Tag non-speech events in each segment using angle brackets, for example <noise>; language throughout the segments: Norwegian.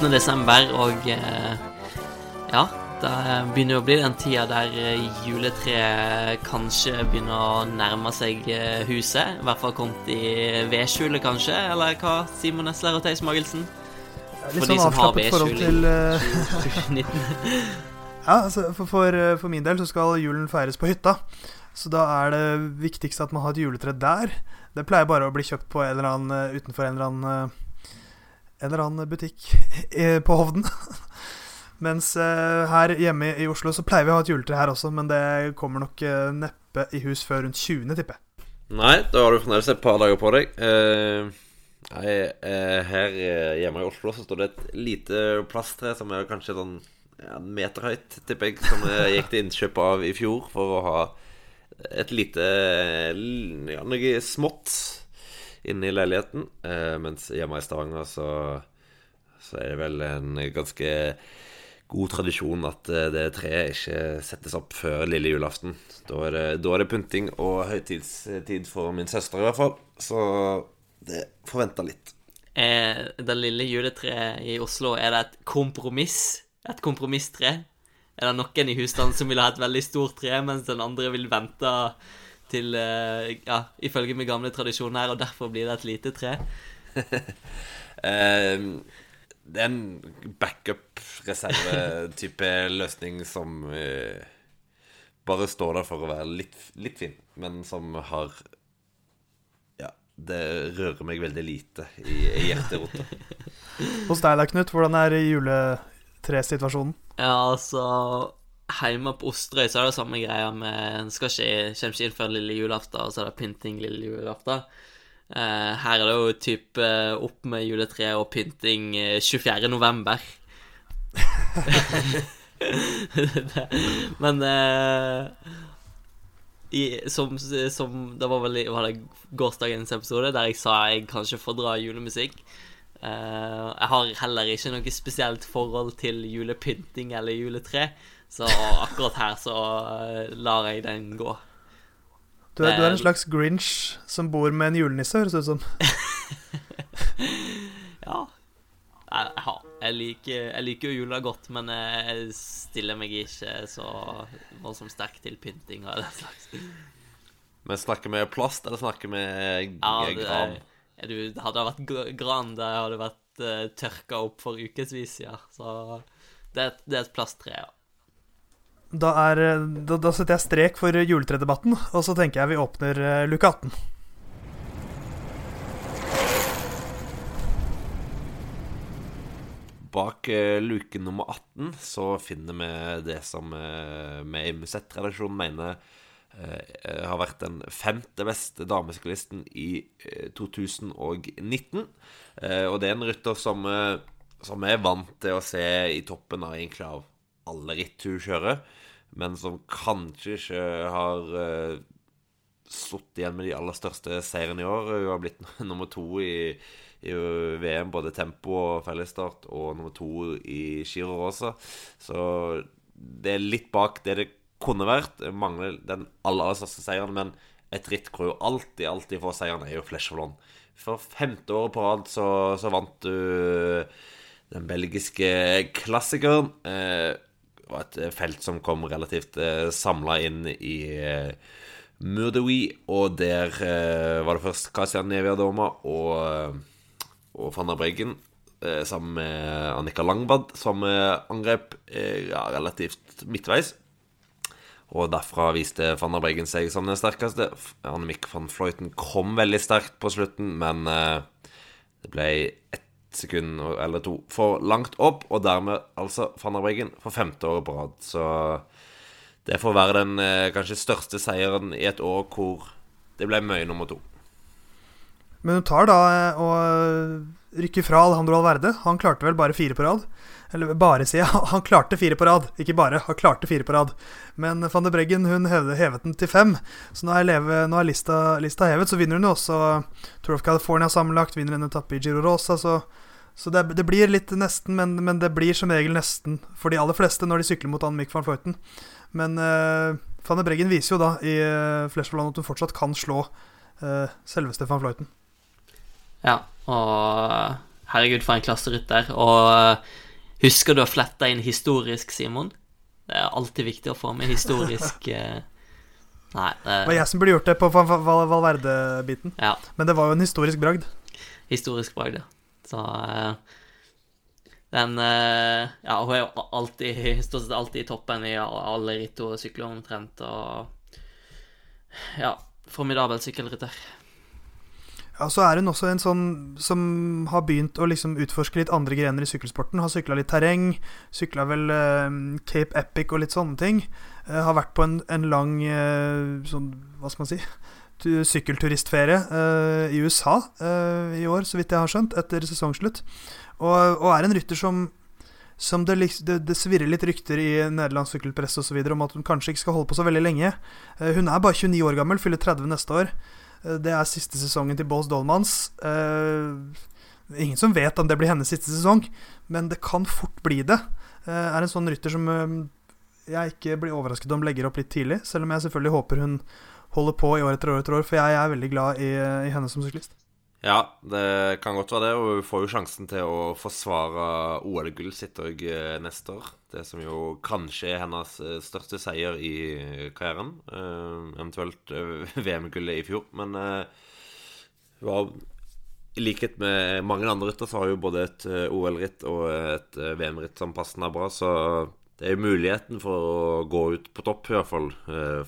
8. desember, og eh, ja det begynner å bli den tida der eh, juletreet kanskje begynner å nærme seg eh, huset. I hvert fall kommet i vedskjulet, kanskje. Eller hva, Simon Nesler og Theis Magelsen? For sånn som har til uh, 2019. <laughs> ja, altså, for, for, for, min del så skal julen feires på hytta. Så da er det viktigste at man har et juletre der. Det pleier bare å bli kjøpt på en eller annen, utenfor en eller annen, en eller annen butikk på Hovden. <laughs> Mens uh, her hjemme i Oslo så pleier vi å ha et juletre her også, men det kommer nok uh, neppe i hus før rundt 20., tipper jeg. Nei, da har du fremdeles et par dager på deg. Nei, her hjemme i Oslo så står det et lite plasttre som er kanskje sånn en meter høyt, tipper jeg, som jeg gikk til innkjøp av i fjor for å ha et lite ja, noe smått inne i leiligheten. mens hjemme i Stavanger så, så er det vel en ganske god tradisjon at eh, det treet ikke settes opp før lille julaften. Da er det, da er det pynting og høytidstid for min søster, i hvert fall. Så det forventer litt. Eh, det lille juletreet i Oslo er det et kompromiss? Et kompromisstre? Er det noen i husstanden som vil ha et veldig stort tre, mens den andre vil vente til eh, Ja, ifølge med gamle tradisjoner her, og derfor blir det et lite tre? um <laughs> det er en backup-reserve-type løsning som uh, bare står der for å være litt, litt fin, men som har Ja, det rører meg veldig lite i, i hjerterota. Hos deg da, Knut, hvordan er juletresituasjonen? Ja, altså Hjemme på Osterøy så er det samme greia med Skal ikke, kommer ikke inn før lille julaften, og så er det pynting lille julaften. Uh, her er det jo typ uh, opp med juletre og pynting uh, eh, 24. november. <laughs> Men i, som, som, Det var vel var det gårsdagens episode der jeg sa jeg kanskje dra julemusikk. jeg har heller ikke noe spesielt forhold til julepynting eller juletre, så akkurat her så lar jeg den gå. Du er, du er, en slags Grinch som bor med en julenisse, høres det ut som. <laughs> ja. Jeg, jeg, liker, jeg liker jo jula godt, men jeg stiller meg ikke så voldsomt sterk til pynting og den slags. Men snakker vi plast, eller snakker vi ja, gran? Du, hadde vært gran, det hadde vært uh, tørka opp for ukevis, ja. Så det, det er et plasttre, ja. Da, er, da, da, setter jeg strek for juletredebatten, og så tenker jeg vi åpner uh, luke 18. Bak uh, luke nummer 18 så finner vi det som uh, vi i Musett-redaksjonen mener uh, har vært den femte beste damesyklisten i 2019. og det er en rytter som, som er vant til å se i toppen av egentlig av alle ritt hun kjører men som kanskje ikke har uh, sittet igjen med de aller største seirene i år. Hun har blitt <laughs> nummer to i, i VM, både tempo og fellesstart, og nummer to i Giro Rosa. Så det er litt bak det det kunne vært. Mangler den aller, aller største seieren, men et ritt hvor hun alltid, alltid får seieren, er jo Flesh of Lond. For femte året på rad så, så vant du den belgiske klassikeren. Eh, var et eh, felt som kom relativt eh, samla inn i eh, Murdoui, og der eh, var det først Kasian Neviadoma og, eh, og van der Breggen eh, sammen med Annika Langbad som angrep ja, relativt midtveis. Og derfra viste van der Breggen seg som den sterkeste. Annemiek van Fløyten kom veldig sterkt på slutten, men det ble et sekund eller to for langt opp, og dermed altså van der Breggen for femte året på rad. Så det får være den eh, kanskje største seieren i et år hvor det ble mye nummer to. Men hun tar da eh, og rykker fra Alejandro Alverde. Han klarte vel bare fire på rad. Eller bare, sier jeg. <laughs> Han klarte fire på rad. Ikke bare, han klarte fire på rad. Men van de Breggen hun hevet, hevet den til fem. Så nå er, leve, nå er lista, lista, hevet. Så vinner hun jo også Tour of California sammenlagt. Vinner en etappe i Giro Rosa. Så, så det, det, blir litt nesten, men, men, det blir som regel nesten for de aller fleste når de sykler mot Annemiek van Fleuten. Men uh, van de Breggen viser jo da i uh, Flesherland at hun fortsatt kan slå uh, selveste van Fleuten. Ja, og herregud, for en klasserytter. Og eh, husker du å flette inn historisk, Simon? Det er alltid viktig å få med historisk <laughs> eh, Nei. Det var jeg som burde gjort det på Val Val Valverde-biten. Ja. Men det var jo en historisk bragd. Historisk bragd, ja. Så eh, den Ja, hun er jo alltid stort sett alltid i toppen i alle ritt hun sykler omtrent, og Ja, formidabel sykkelrytter. Ja, Så er hun også en sånn som har begynt å liksom utforske litt andre grener i sykkelsporten. Har sykla litt terreng, sykla vel uh, Cape Epic og litt sånne ting. Uh, har vært på en, en lang uh, sånn, hva skal man si, sykkelturistferie i USA i år, så vidt jeg har skjønt, etter sesongslutt. Og, og er en rytter som som det, det, det, svirrer litt rykter i nederlandsk sykkelpresse osv. om at hun kanskje ikke skal holde på så veldig lenge. hun er bare 29 år gammel, fyller 30 neste år. Eh, det er siste sesongen til Bås Dolmans. Uh, ingen som vet om det blir hennes siste sesong, men det kan fort bli det. Uh, er en sånn rytter som jeg ikke blir overrasket om legger opp litt tidlig, selv om jeg selvfølgelig håper hun holder på i år etter år etter år, for jeg er veldig glad i, i henne som syklist. Ja, det kan godt være det. Og hun får jo sjansen til å forsvare OL-gullet sitt òg eh, neste år. Det som jo kanskje er hennes eh, største seier i karrieren. Uh, eventuelt <laughs> VM-gullet i fjor. Men uh, har i likhet med mange andre rytter, så har hun både et OL-ritt og et VM-ritt som passende er bra. Så det er jo muligheten for å gå ut på topp, i hvert fall,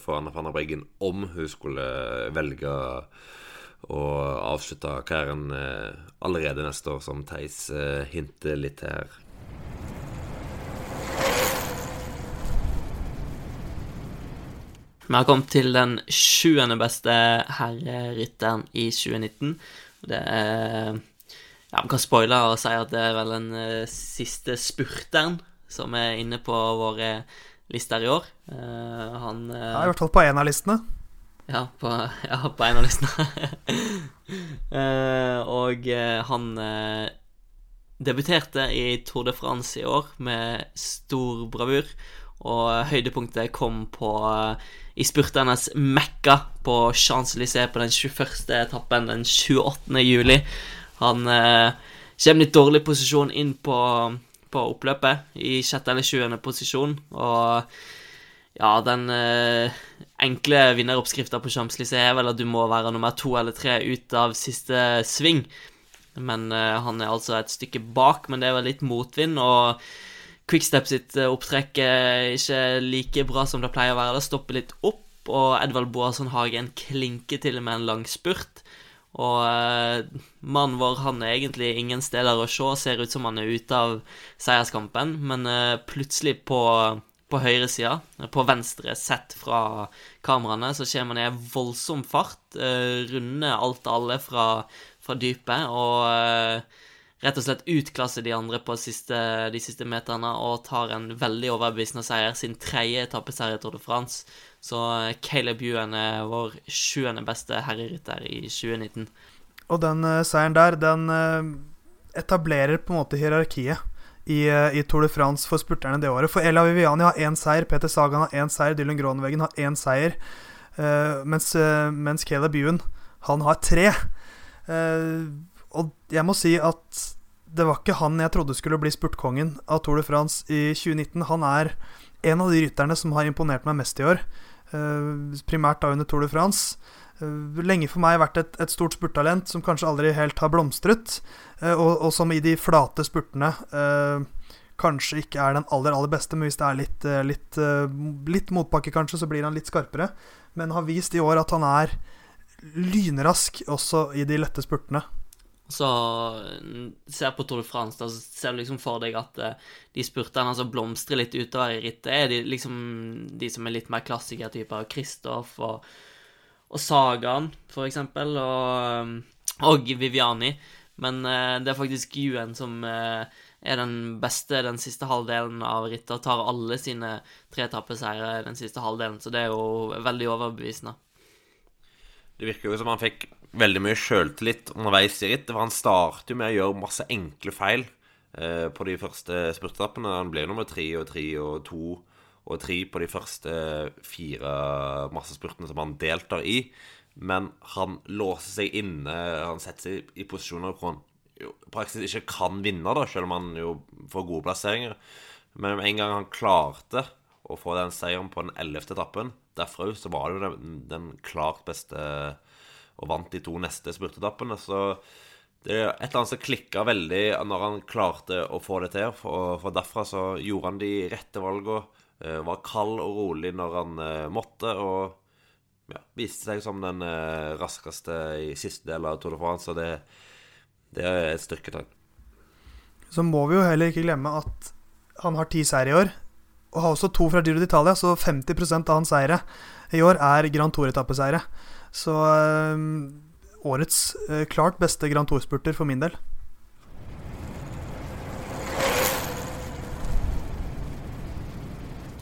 for Anna van der Breggen, om hun skulle velge og avslutta karrieren eh, allerede neste år, som Theis eh, hinter litt her. Vi har kommet til den sjuende beste herrerytteren i 2019. Det er ja, Vi kan spoile og si at det er vel den uh, siste spurteren som er inne på våre lister i år. Han Jeg har I hvert fall på én av listene. Ja, på, ja, på en av listene. uh, <laughs> og uh, han uh, debuterte i Tour de France i år med stor bravur. Og høydepunktet kom på i spurternes Mekka på Champs-Élysées på den 21. etappen den 28. juli. Han kommer litt dårlig posisjon inn på, på oppløpet, i sjette eller sjuende posisjon. Og ja, den eh, enkle vinneroppskrifta på Champs-Élysées er vel at du må være nummer to eller tre ut av siste sving. Men eh, han er altså et stykke bak, men det er vel litt motvind. Og Quickstep sitt eh, opptrekk er ikke like bra som det pleier å være. Det stopper litt opp, og Edvald Boasson Hagen klinker til med en lang spurt. Og eh, mannen vår han er egentlig ingen steder å se, ser ut som han er ute av seierskampen, men eh, plutselig på på høyre side. På venstre, sett fra kameraene, så kommer man i voldsom fart. Uh, runder alt alle fra, fra dypet. Og uh, rett og slett utklasse de andre på siste, de siste meterne og tar en veldig overbevisende seier. Sin tredje etappeseier i Tour de France. Så uh, Caleb Ewan er vår sjuende beste herrerytter i 2019. Og den seieren der, den etablerer på en måte hierarkiet i, eh, i, Tour de France for spurterne det året. For Ella Viviani har én seier, Peter Sagan har én seier, Dylan Gronwegen har én seier. Uh, mens, uh, mens Caleb Ewan, han har tre. Uh, og jeg må si at det var ikke han jeg trodde skulle bli spurtkongen av Tour de France i 2019. Han er en av de rytterne som har imponert meg mest i år. primært da under Tour de France. Eh, lenge for meg vært et, et stort spurttalent som kanskje aldri helt har blomstret, uh, og, og, som i de flate spurtene uh, kanskje ikke er den aller, aller beste, men hvis det er litt, litt, litt motbakke, kanskje, så blir han litt skarpere. Men har vist i år at han er lynrask også i de lette spurtene. Så ser på Tour de France, da ser du liksom for deg at de spurtene som blomstrer litt utover i rittet, er de liksom de som er litt mer klassikertyper. Kristoff og og Sagaen, for eksempel, og, um, og Viviani. Men uh, det er faktisk Yuen som uh, er den beste den siste halvdelen av rittet. Tar alle sine tre etappeseiere den siste halvdelen, så det er jo veldig overbevisende. Det virker jo som han fikk veldig mye sjøltillit underveis i ritt. Han starter jo med å gjøre masse enkle feil eh, på de første spurtetappene. Han ble nummer tre og tre og to og tre på de første fire massespurtene som han deltar i. Men han låser seg inne, han setter seg i posisjoner hvor han jo praksis ikke kan vinne, da, selv om han jo får gode plasseringer. Men med en gang han klarte å få den seieren på den ellevte etappen, derfra så var det jo den, den klart beste og vant de to neste spurtetappene. Så det er et eller annet som klikka veldig når han klarte å få det til. For, for derfra så gjorde han de rette valgene. Eh, Var kald og rolig når han eh, måtte, og ja, viste seg som den eh, raskeste i siste del av Tour de France. Så det, det er et styrketegn. Så må vi jo heller ikke glemme at han har ti seire i år. Og har også to fra Giro d'Italia, så 50% av hans seire i år er Grand Tour-etappeseire. Så øh, årets øh, klart beste Grand Tour-spurter for min del.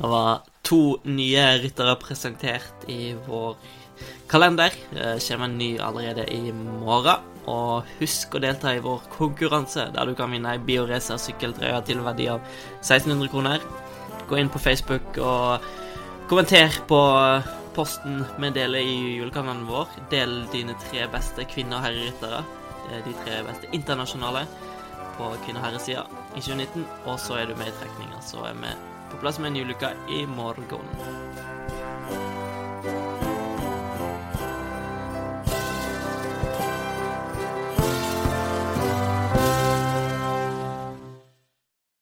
Det var to nye ryttere presentert i vår kalender. Det kommer en ny allerede i morgen. Og husk å delta i vår konkurranse, der du kan vinne ei Bioracer sykkeltrøye til verdi av 1600 kroner. Gå inn på Facebook og kommenter på posten vi deler i julekanalen vår. Del dine tre beste kvinne- og herreryttere. Er De tre beste internasjonale på kvinne- og herresida i 2019. Og så er du med i trekninga. Så er vi på plass med en ulykke i morgen.